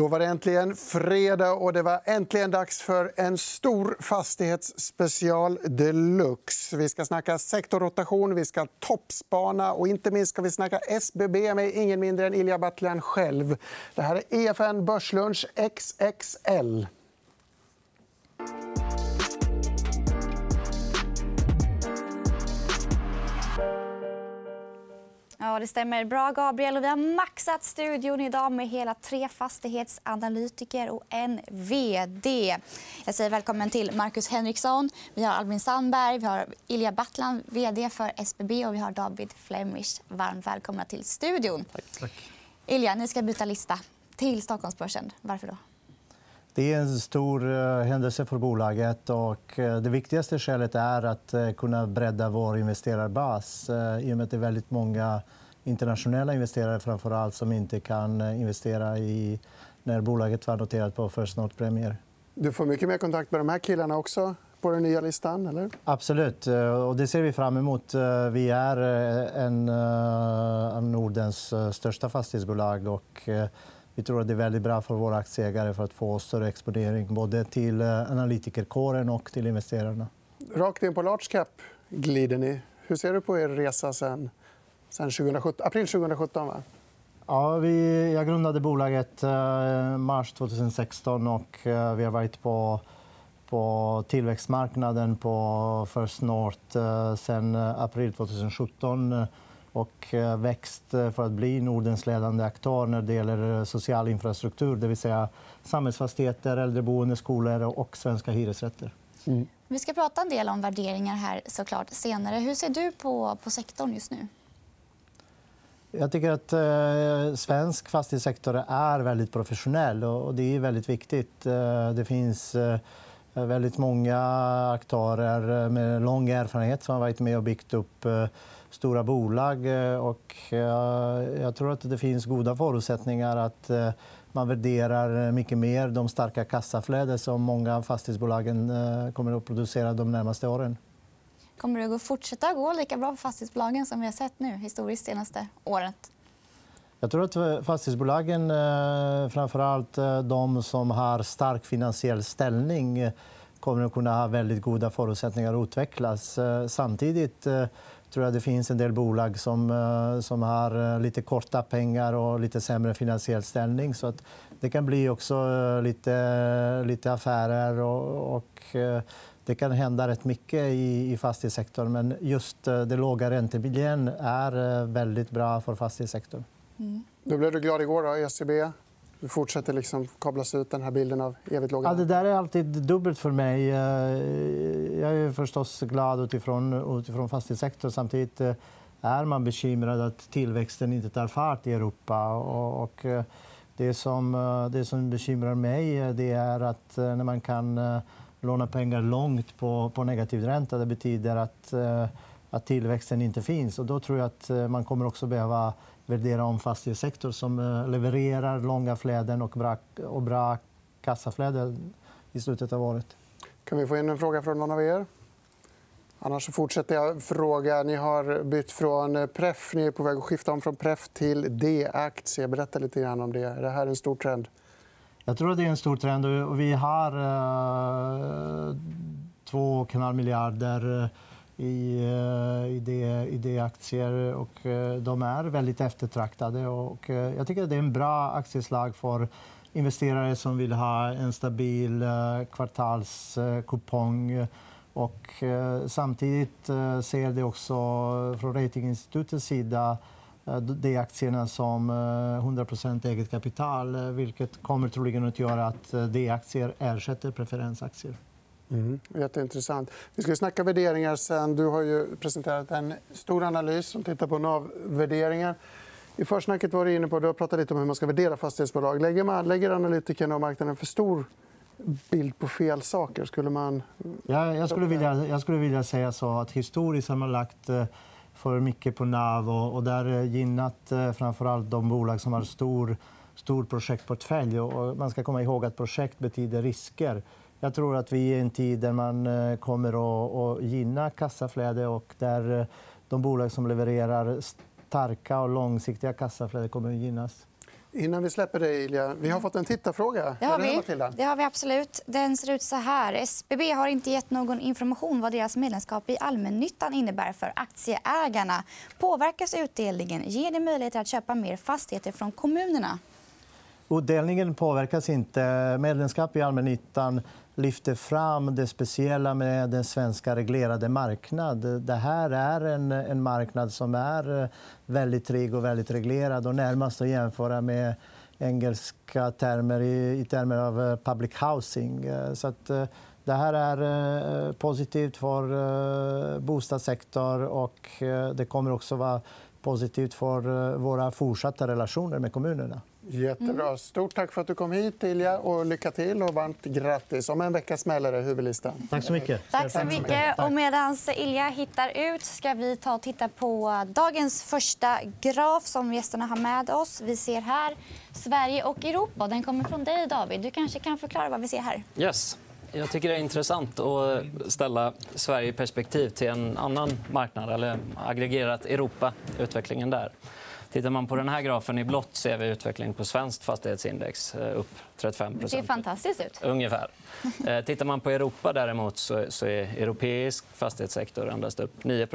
Då var det äntligen fredag och det var äntligen dags för en stor fastighetsspecial deluxe. Vi ska snacka sektorrotation, vi ska toppspana och inte minst ska vi snacka SBB med ingen mindre än Ilja Batljan själv. Det här är EFN Börslunch XXL. Ja, det stämmer bra, Gabriel. Och vi har maxat studion idag med hela tre fastighetsanalytiker och en vd. Jag säger välkommen till Marcus Henriksson, vi har Albin Sandberg, vi har Ilja Battlan, vd för SBB och vi har David Flemish. Varmt välkomna till studion. Tack. Tack. Ilja, ni ska byta lista till Stockholmsbörsen. Varför då? Det är en stor eh, händelse för bolaget. Och eh, det viktigaste skälet är att eh, kunna bredda vår investerarbas i och med att det är väldigt många internationella investerare framför allt som inte kan investera i när bolaget var noterat på First North Premier. Du får mycket mer kontakt med de här killarna också på den nya listan? Eller? Absolut. Och det ser vi fram emot. Vi är en av Nordens största fastighetsbolag. Och vi tror att det är väldigt bra för våra aktieägare för att få större exponering både till eh, analytikerkåren och till investerarna. Rakt in på large cap glider ni. Hur ser du på er resa sen, sen 2017, april 2017? Va? Ja, vi, jag grundade bolaget eh, mars 2016. och eh, Vi har varit på, på tillväxtmarknaden på First North sen april 2017 och eh, växt eh, för att bli Nordens ledande aktör när det gäller eh, social infrastruktur. Det vill säga samhällsfastigheter, äldreboende, skolor och svenska hyresrätter. Mm. Vi ska prata en del om värderingar här såklart senare. Hur ser du på, på sektorn just nu? Jag tycker att eh, svensk fastighetssektor är väldigt professionell. och Det är väldigt viktigt. Det finns eh, väldigt många aktörer med lång erfarenhet som har varit med och byggt upp stora bolag. Eh, och eh, jag tror att det finns goda förutsättningar att eh, man värderar mycket mer de starka kassaflöden som många av fastighetsbolagen kommer att producera de närmaste åren. Kommer det att fortsätta gå lika bra för fastighetsbolagen som vi har sett nu historiskt senaste året? Jag tror att fastighetsbolagen, framför allt de som har stark finansiell ställning kommer att kunna ha väldigt goda förutsättningar att utvecklas. Samtidigt tror jag det finns en del bolag som, eh, som har eh, lite korta pengar och lite sämre finansiell ställning. Så att det kan bli också eh, lite, lite affärer. och, och det kan hända rätt mycket i, i fastighetssektorn. Men just det låga räntemiljön är väldigt bra för fastighetssektorn. Mm. Då blev du glad igår. Då, ECB du fortsätter liksom kablas ut den här bilden av evigt låga ja, Det där är alltid dubbelt för mig. Eh, jag är förstås glad utifrån, utifrån fastighetssektorn. Samtidigt eh, är man bekymrad att tillväxten inte tar fart i Europa. Och eh, det, som, det som bekymrar mig det är att när man kan låna pengar långt på, på negativ ränta det betyder att, att tillväxten inte finns. Och då tror jag att man kommer också behöva värdera om fastighetssektor som eh, levererar långa flöden och bra, och bra kassaflöden i slutet av året. Kan vi få in en fråga från någon av er? Annars fortsätter jag fråga. Ni har bytt från Pref. Ni är på väg att skifta om från Pref till D-aktie. Berätta lite grann om det. Är det här en stor trend? Jag tror att det är en stor trend. Vi har eh, 2,5 miljarder i, eh, i, det, i det aktier. Och, eh, de är väldigt eftertraktade. Och, eh, jag tycker att det är en bra aktieslag för investerare som vill ha en stabil eh, kvartalskupong. Och, samtidigt ser det också från ratinginstitutets sida de aktierna som 100 eget kapital vilket kommer troligen att göra att D-aktier ersätter preferensaktier. Mm. Jätteintressant. Vi ska snacka värderingar sen. Du har ju presenterat en stor analys som tittar på NAV-värderingar. I försnacket var du inne på du har pratat lite om hur man ska värdera fastighetsbolag. Lägger, man, lägger analytikerna och marknaden för stor bild på fel saker? Skulle man... Ja, jag, skulle vilja, jag skulle vilja säga så att historiskt har man lagt eh, för mycket på NAV och, och där gynnat eh, framför de bolag som har stor, stor projektportfölj. Och man ska komma ihåg att projekt betyder risker. Jag tror att vi är i en tid där man eh, kommer att gynna kassaflöde och där eh, de bolag som levererar starka och långsiktiga kassaflöden kommer att gynnas. Innan vi släpper dig, Ilja. Vi har fått en tittarfråga. Det har, vi. Det har vi absolut. Den ser ut så här. SBB har inte gett någon information vad deras medlemskap i allmännyttan innebär för aktieägarna. Påverkas utdelningen? Ger det möjligheter att köpa mer fastigheter från kommunerna? Utdelningen påverkas inte. Medlemskap i allmännyttan lyfter fram det speciella med den svenska reglerade marknaden. Det här är en, en marknad som är eh, väldigt trygg och väldigt reglerad och närmast att jämföra med engelska termer i, i termer av eh, public housing. Eh, så att, det här är positivt för bostadssektorn och det kommer också vara positivt för eh, våra fortsatta relationer med kommunerna. Jättebra. Stort tack för att du kom hit, Ilja. Och lycka till och varmt grattis. Om en vecka smäller det huvudlistan. Tack så mycket. Tack så mycket. Och medan Ilja hittar ut ska vi ta och titta på dagens första graf som gästerna har med oss. Vi ser här Sverige och Europa. Den kommer från dig, David. Du kanske kan förklara vad vi ser här. Yes. Jag tycker det är intressant att ställa Sverige i perspektiv till en annan marknad, eller aggregerat Europa, utvecklingen där. Tittar man på den här grafen i blått ser vi utvecklingen på svenskt fastighetsindex eh, upp 35 Det ser fantastiskt ut. Ungefär. Eh, Tittar man på Europa däremot så är europeisk fastighetssektor endast upp 9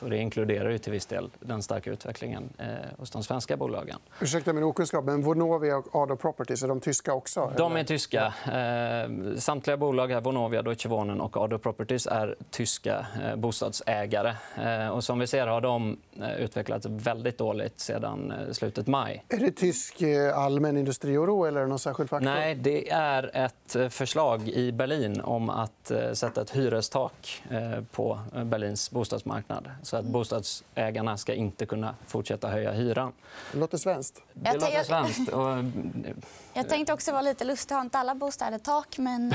och Det inkluderar ju till viss del den starka utvecklingen eh, hos de svenska bolagen. Ursäkta min okunskap, men Vonovia och Ado Properties, är de tyska också? De är tyska. Samtliga bolag, här, Vonovia, Deutsche Wohnen och Ado Properties, är tyska bostadsägare. Och som vi ser har de utvecklats väldigt dåligt sedan eh, slutet maj. Är det tysk eh, allmän industrioro eller någon särskild faktor? Nej, det är ett eh, förslag i Berlin om att sätta ett hyrestak på Berlins bostadsmarknad. Så att bostadsägarna ska inte kunna fortsätta höja hyran. Det låter svenskt. Det Jag låter svenskt. Och Jag tänkte också vara lite lustig. Har inte alla bostäder tak? Men...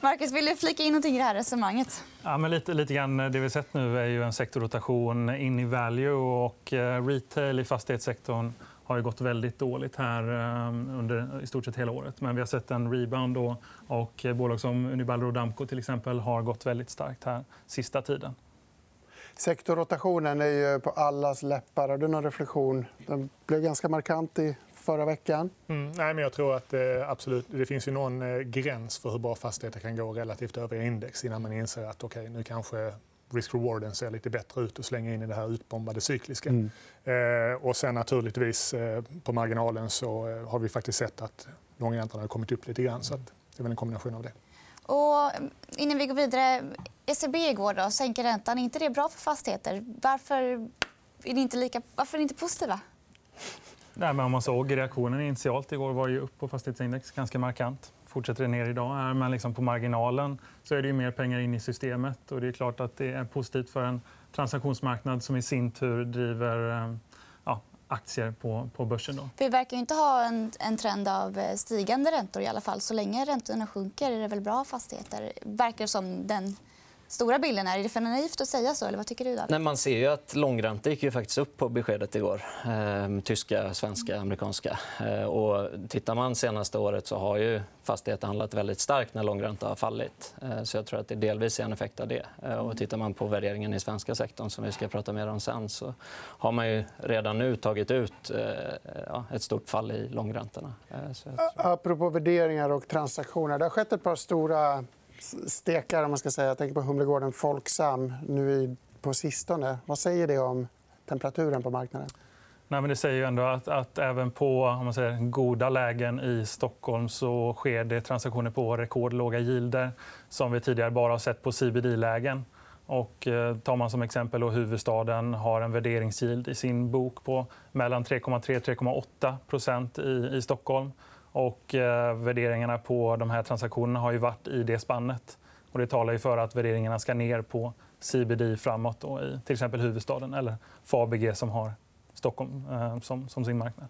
Marcus, vill du flika in någonting i det här resonemanget? Ja, men lite, lite grann eh, det vi sett nu är ju en sektorrotation in i value. och eh, Retail i fastighetssektorn har ju gått väldigt dåligt här eh, under i stort sett hela året. Men vi har sett en rebound. Då, och bolag som Unibail Rodamco till exempel har gått väldigt starkt här sista tiden. Sektorrotationen är ju på allas läppar. Har du någon reflektion? Den blev ganska markant i förra veckan. Mm, nej, men jag tror att eh, absolut, det finns ju någon eh, gräns för hur bra fastigheter kan gå relativt övriga index innan man inser att okay, nu kanske risk-rewarden ser lite bättre ut och slänga in i det här utbombade cykliska. Eh, och sen naturligtvis eh, på marginalen så eh, har vi faktiskt sett att långräntorna har kommit upp lite grann. Så att det är väl en kombination av det. Och innan vi går vidare. ECB igår då, sänker räntan. Är inte det bra för fastigheter? Varför är ni inte, lika, varför är ni inte positiva? Nej, men om man såg reaktionen initialt igår var ju upp på fastighetsindex ganska markant. Fortsätter det ner idag. Är Men liksom på marginalen så är det ju mer pengar in i systemet. Och det är klart att det är positivt för en transaktionsmarknad som i sin tur driver eh, ja, aktier på, på börsen. Då. Vi verkar inte ha en, en trend av eh, stigande räntor. i alla fall. Så länge räntorna sjunker är det väl bra fastigheter. Verkar som den stora bilden är. Är det för naivt att säga så? Eller vad tycker du, David? Nej, man ser ju att långränta gick ju faktiskt upp på beskedet igår. Eh, tyska, svenska, amerikanska. Eh, och tittar man senaste året så har ju fastigheter handlat väldigt starkt när långränta har fallit. Eh, så jag tror att det delvis är en effekt av det. Eh, och tittar man på värderingen i svenska sektorn som vi ska prata mer om sen så har man ju redan nu tagit ut eh, ja, ett stort fall i långräntorna. Eh, så jag tror... Apropå värderingar och transaktioner. Det har skett ett par stora stekar. Om man ska säga. Jag tänker på Humlegården Folksam nu på sistone. Vad säger det om temperaturen på marknaden? Nej, men det säger ju ändå att, att även på om man säger, goda lägen i Stockholm så sker det transaktioner på rekordlåga yielder som vi tidigare bara har sett på CBD-lägen. Och, eh, tar man som exempel då huvudstaden har en värderingsyield i sin bok på mellan 3,3 och 3,8 i, i Stockholm. Och, eh, värderingarna på de här transaktionerna har ju varit i det spannet. Och det talar ju för att värderingarna ska ner på CBD framåt då, i till exempel huvudstaden eller Fabege som har Stockholm eh, som, som sin marknad.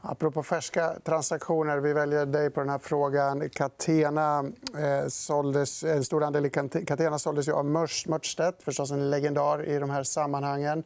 Apropå färska transaktioner. Vi väljer dig på den här frågan. Catena eh, såldes, en stor andel i Catena såldes ju av Mörstedt, Mörtstedt, förstås en legendar i de här sammanhangen.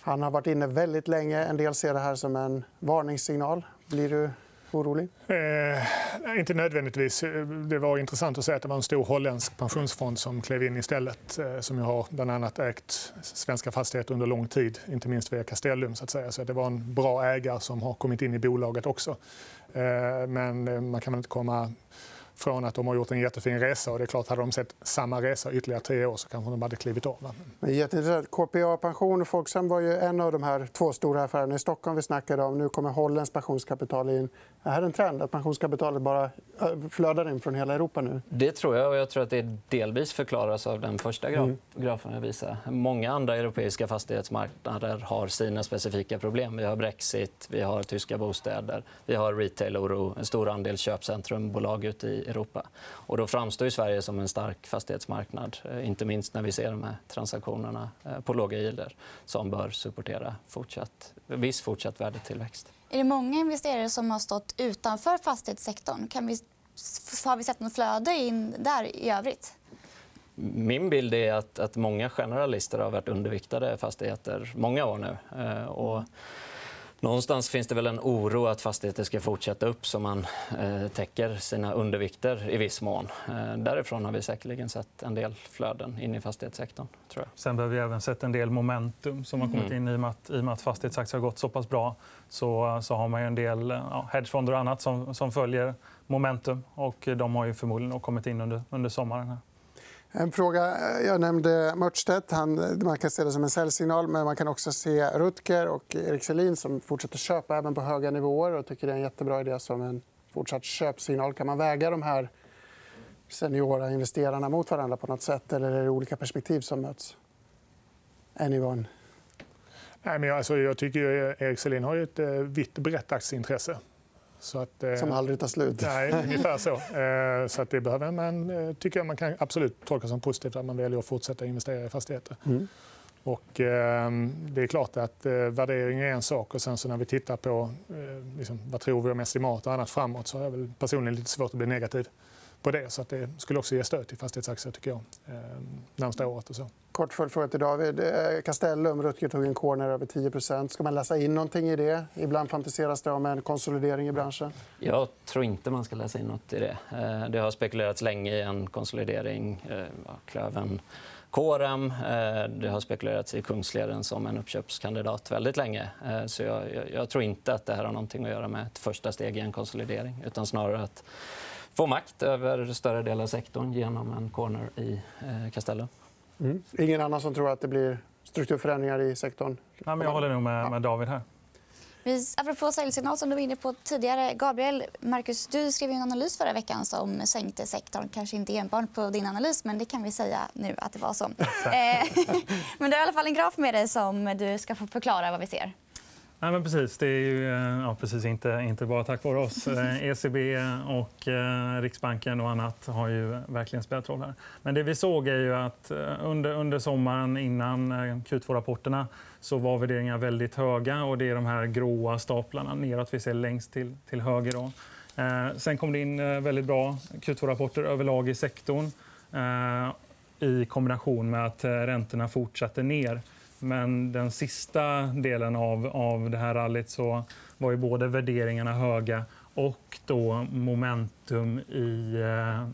Han har varit inne väldigt länge. En del ser det här som en varningssignal. Blir du orolig? Eh, inte nödvändigtvis. Det var intressant att se att det var en stor holländsk pensionsfond som klev in istället. Eh, som har bland annat ägt svenska fastigheter under lång tid, inte minst via Castellum. Så, att säga. så det var en bra ägare som har kommit in i bolaget också. Eh, men eh, man kan väl inte komma från att de har gjort en jättefin resa. Och det är klart, hade de sett samma resa ytterligare tre år så kanske de hade klivit av. KPA Pension och Folksam var ju en av de här två stora affärerna i Stockholm vi snackade om. Nu kommer Hollands pensionskapital in. Är det en trend att pensionskapitalet bara flödar in från hela Europa nu? Det tror jag. och Jag tror att det delvis förklaras av den första mm. grafen jag visade. Många andra europeiska fastighetsmarknader har sina specifika problem. Vi har Brexit, vi har tyska bostäder, vi har retail-oro, en stor andel köpcentrumbolag ute i Europa. Och då framstår Sverige som en stark fastighetsmarknad. Eh, inte minst när vi ser de här transaktionerna eh, på låga yielder som bör supportera fortsatt, viss fortsatt värdetillväxt. Är det många investerare som har stått utanför fastighetssektorn? Kan vi, har vi sett något flöde in där i övrigt? Min bild är att, att många generalister har varit underviktade fastigheter många år nu. Eh, och Någonstans finns det väl en oro att fastigheter ska fortsätta upp så man eh, täcker sina undervikter i viss mån. Eh, därifrån har vi säkerligen sett en del flöden in i fastighetssektorn. Tror jag. Sen har vi även sett en del momentum som har kommit mm. in i och med att, i och med att fastighetsaktier har gått så pass bra. Så, så har man en del ja, hedgefonder och annat som, som följer momentum. Och de har ju förmodligen kommit in under, under sommaren. Här. En fråga. Eh, jag nämnde Mörtstedt. Han, man kan se det som en säljsignal. Men man kan också se Rutger och Erik Selin som fortsätter köpa även på höga nivåer. och tycker Det är en jättebra idé som en fortsatt köpsignal. Kan man väga de här seniora investerarna mot varandra på något sätt? Eller är det olika perspektiv som möts? Anyone? Nej, men alltså, jag tycker Erik Selin har ett eh, vitt brett aktieintresse. Så att, eh, Som aldrig tar slut. Nej, ungefär så. Eh, så att det behöver man, eh, tycker jag man kan absolut tolka som positivt att man väljer att fortsätta investera i fastigheter. Mm. Och, eh, det är klart att eh, värdering är en sak. och sen så När vi tittar på eh, liksom, vad tror vi om estimat och annat framåt så har jag väl personligen lite svårt att bli negativ på det. Så att det skulle också ge stöd till fastighetsaktier tycker jag, eh, närmsta året. Och så. Kort följdfråga till David. Eh, Castellum, Rutger tog en corner över 10% Ska man läsa in någonting i det? Ibland fantiseras det om en konsolidering i branschen. Jag tror inte man ska läsa in nåt i det. Eh, det har spekulerats länge i en konsolidering. Eh, Klöven KRM. Det har spekulerats i Kungsleden som en uppköpskandidat väldigt länge. Så jag, jag, tror inte att det här har någonting att göra med ett första steg i en konsolidering. Utan snarare att få makt över större delar av sektorn genom en corner i Castellum. Mm. Ingen annan som tror att det blir strukturförändringar i sektorn? Ja, men jag håller nog med, med David här. Vi, apropå säljsignal som du var inne på tidigare. Gabriel, Marcus, du skrev en analys förra veckan som sänkte sektorn. Kanske inte enbart på din analys, men det kan vi säga nu att det var så. Eh, men du har i alla fall en graf med dig som du ska få förklara vad vi ser. Nej, men precis. Det är ju, eh, ja, precis inte, inte bara tack vare oss. ECB eh, e och eh, Riksbanken och annat har ju verkligen spelat roll här. Men det vi såg är ju att under, under sommaren innan Q2-rapporterna så var värderingarna väldigt höga. och Det är de här gråa staplarna neråt vi ser längst till, till höger. Då. Sen kom det in väldigt bra Q2-rapporter överlag i sektorn i kombination med att räntorna fortsatte ner. Men den sista delen av, av det här rallyt så var ju både värderingarna höga och då momentum i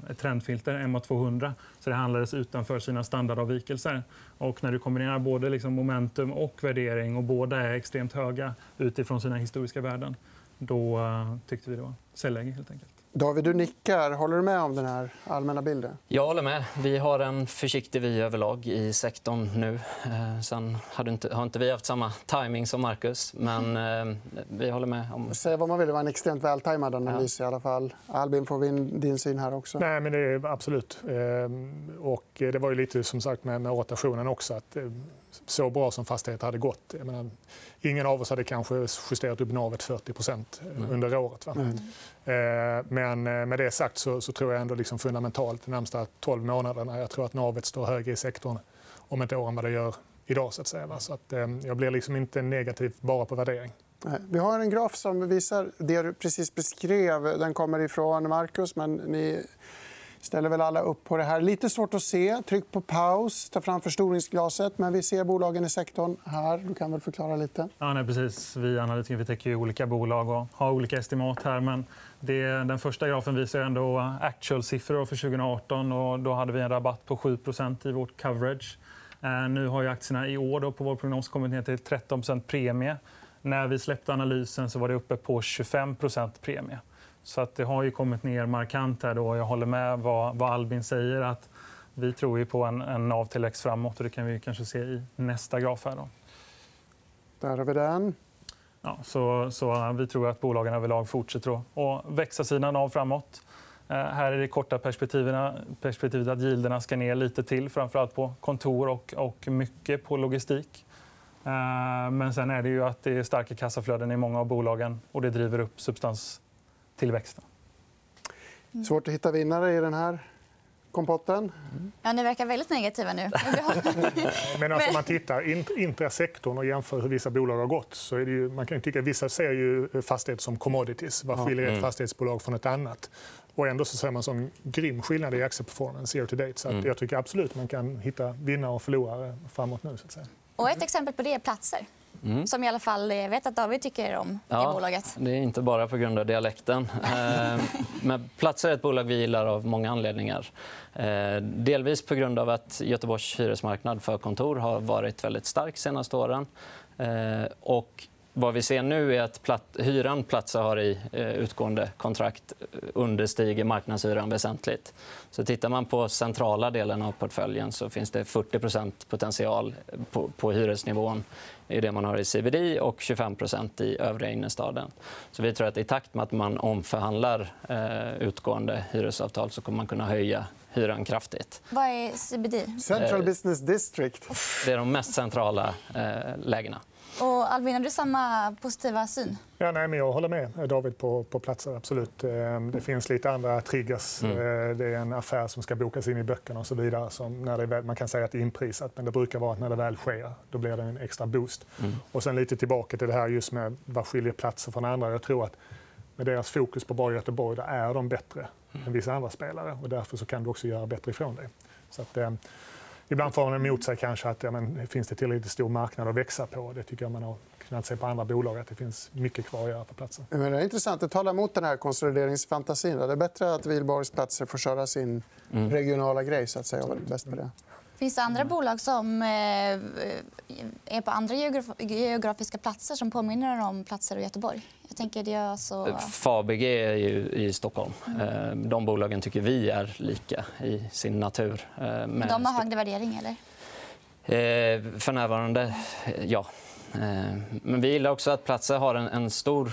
eh, trendfilter, MA200. Så det handlades utanför sina standardavvikelser. Och när du kombinerar både liksom momentum och värdering och båda är extremt höga utifrån sina historiska värden, då eh, tyckte vi det var säljläge helt enkelt. David, du nickar. Håller du med om den här allmänna bilden? Jag håller med. Vi har en försiktig vy överlag i sektorn nu. Eh, sen har inte, har inte vi haft samma timing som Marcus, men eh, vi håller med. Om... Säga vad man vill, det var en extremt vältajmad analys. Ja. I alla fall. Albin, får vi din syn här också? Nej, men det är absolut. Ehm, och det var ju lite som sagt med, med rotationen också. Att eh, så bra som fastigheter hade gått. Menar, ingen av oss hade kanske justerat upp navet 40 mm. under året. Mm. Men eh, med det sagt så, så tror jag ändå liksom fundamentalt de närmsta 12 månaderna. Jag tror att navet står högre i sektorn om ett år än vad det gör idag. Så att säga. Så att, eh, jag blir liksom inte negativ bara på värdering. Vi har en graf som visar det du precis beskrev. Den kommer ifrån Marcus, men ni ställer väl alla upp på det här. Lite svårt att se. Tryck på paus, ta fram förstoringsglaset. Men vi ser bolagen i sektorn här. Du kan väl förklara lite? Ja, nej, precis. Vi analytiker vi täcker ju olika bolag och har olika estimat här. Men det, den första grafen visar ändå actual-siffror för 2018. Och då hade vi en rabatt på 7% i vårt coverage. Eh, nu har ju aktierna i år då på vår prognos kommit ner till 13% premie. När vi släppte analysen så var det uppe på 25% premie. Så att det har ju kommit ner markant. Här då. Jag håller med vad, vad Albin säger. att Vi tror ju på en, en NAV-tillväxt framåt. Och det kan vi kanske se i nästa graf. Här då. Där har vi den. Ja, så, så vi tror att bolagen överlag fortsätter att växa sina NAV framåt. Eh, här är det korta perspektivet, att gilderna ska ner lite till. Framförallt på kontor och, och mycket på logistik. Eh, men sen är det ju att det är starka kassaflöden i många av bolagen och det driver upp substanstillväxten. Mm. Svårt att hitta vinnare i den här kompotten. Ja, ni verkar väldigt negativa nu. Men alltså, om man tittar intrasektorn och jämför hur vissa bolag har gått så är det ju, man kan tycka vissa ser ju fastigheter som commodities. Vad skiljer ett mm. fastighetsbolag från ett annat? Och ändå så ser man sån grym skillnad i aktieperformance year to date. Så att mm. jag tycker absolut man kan hitta vinnare och förlorare framåt nu. Så att säga. Och ett exempel på det är platser. Mm. Som i alla fall jag vet att David tycker om ja, i bolaget. Det är inte bara på grund av dialekten. Eh, men Platser är ett bolag vi gillar av många anledningar. Eh, delvis på grund av att Göteborgs hyresmarknad för kontor har varit väldigt stark de senaste åren. Eh, och vad vi ser nu är att platt, hyran Platsa har i eh, utgående kontrakt understiger marknadshyran väsentligt. Så tittar man på centrala delen av portföljen så finns det 40% potential på, på hyresnivån i det man har i CBD och 25% i övriga innerstaden. Så vi tror att i takt med att man omförhandlar eh, utgående hyresavtal så kommer man kunna höja hyran kraftigt. Vad är CBD? Central Business District. Det är de mest centrala eh, lägena. Och Albin, har du samma positiva syn? Ja, nej, men jag håller med David på, på platser. Absolut. Ehm, det finns lite andra triggers. Mm. Eh, det är en affär som ska bokas in i böckerna och så vidare. Som när det väl, man kan säga att det är inprisat, men det brukar vara att när det väl sker då blir det en extra boost. Mm. Och sen lite tillbaka till det här just med vad skiljer platser från andra. Jag tror att med deras fokus på bara Göteborg, där är de bättre mm. än vissa andra spelare. Och därför så kan du också göra bättre ifrån dig. Så att, eh, Ibland får man emot sig kanske att ja, men, finns det tillräckligt stor marknad att växa på. Det tycker jag man har kunnat se på andra bolag att det finns mycket kvar att göra på platsen. Men det är intressant. Det talar emot den här konsolideringsfantasin. Det är bättre att Wihlborgs platser får köra sin mm. regionala grej så att säga, och bäst på det. Finns det andra bolag som eh, är på andra geografiska platser som påminner om platser i Göteborg? Jag tänker Diös och... Fabege är ju i Stockholm. Mm. De bolagen tycker vi är lika i sin natur. Eh, Men de har högre värdering? eller? För närvarande, ja. Men vi gillar också att Platser har en, stor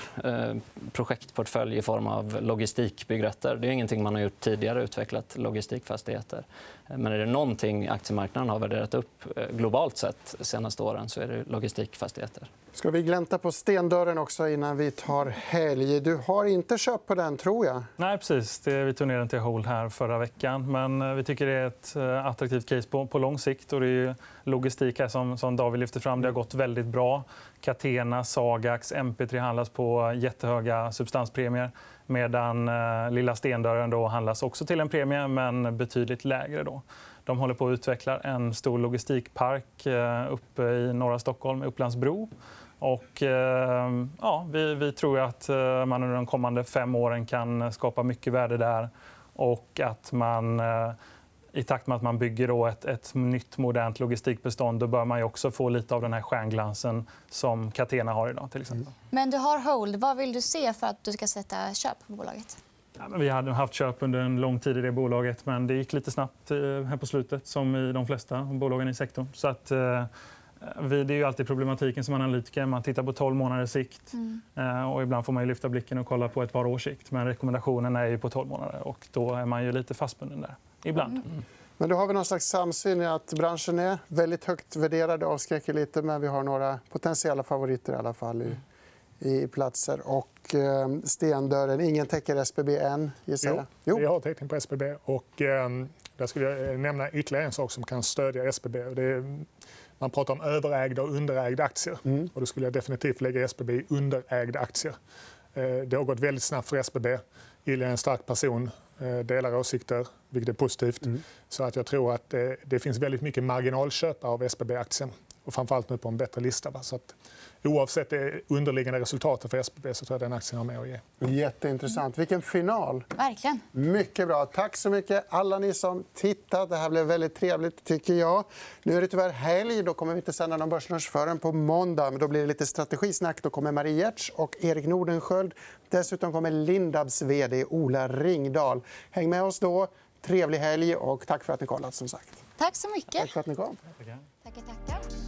projektportfölj i form av logistikbyggrätter. Det är ingenting man har gjort tidigare, utvecklat logistikfastigheter. Men är det någonting aktiemarknaden har värderat upp globalt sett de senaste åren så är det logistikfastigheter. Ska vi glänta på stendörren också innan vi tar helg? Du har inte köpt på den, tror jag. Nej, precis. Vi tog ner den till hold här förra veckan. Men eh, vi tycker det är ett eh, attraktivt case på, på lång sikt. Och det är logistik här som, som David lyfter fram. Det har gått väldigt bra. Catena, Sagax, MP3 handlas på jättehöga substanspremier medan eh, lilla stendörren då handlas också till en premie, men betydligt lägre. Då. De håller på att utveckla en stor logistikpark eh, uppe i norra Stockholm, Upplandsbro. Och, eh, ja, vi, vi tror att eh, man under de kommande fem åren kan skapa mycket värde där. Och att man, eh, i takt med att man bygger då ett, ett nytt modernt logistikbestånd då bör man också få lite av den här stjärnglansen som Catena har idag. Till exempel. Men du har hold. Vad vill du se för att du ska sätta köp på bolaget? Ja, vi hade haft köp under en lång tid i det bolaget, men det gick lite snabbt här på slutet som i de flesta bolagen i sektorn. Så att, det är ju alltid problematiken som analytiker. Man tittar på 12 månaders sikt. Mm. Eh, och ibland får man lyfta blicken och kolla på ett par års sikt. Men rekommendationen är ju på 12 månader. och Då är man ju lite fastbunden där. Ibland. Mm. Men då har vi någon slags samsyn i att branschen är väldigt högt värderad. Det avskräcker lite, men vi har några potentiella favoriter i alla fall i, i platser. Och eh, stendörren. Ingen täcker SBB än, gissar jag? Jo, jo. vi har täckning på SBB. Och, eh, där skulle jag nämna ytterligare en sak som kan stödja SBB. Det är man pratar om överägda och underägda aktier. Mm. Och då skulle jag definitivt lägga SBB i underägda aktier. Det har gått väldigt snabbt för SBB. Gillar är en stark person, delar åsikter, vilket är positivt. Mm. Så att jag tror att det finns väldigt mycket marginalköp av SBB-aktien. Och framförallt nu på en bättre lista. Så att oavsett det underliggande resultatet för SBB så tror jag den aktien har med att ge. Jätteintressant. Vilken final! Verkligen. Mycket bra. Tack så mycket, alla ni som tittat. Det här blev väldigt trevligt. tycker jag. Nu är det tyvärr helg. Då kommer vi inte sända någon börslunch förrän på måndag. Men då blir det lite strategisnack. Då kommer Marie Giertz och Erik Nordenskjöld. Dessutom kommer Lindabs vd Ola Ringdahl. Häng med oss då. Trevlig helg och tack för att ni kollat. Som sagt. Tack så mycket. Tack för att ni kom. Tackar, tackar.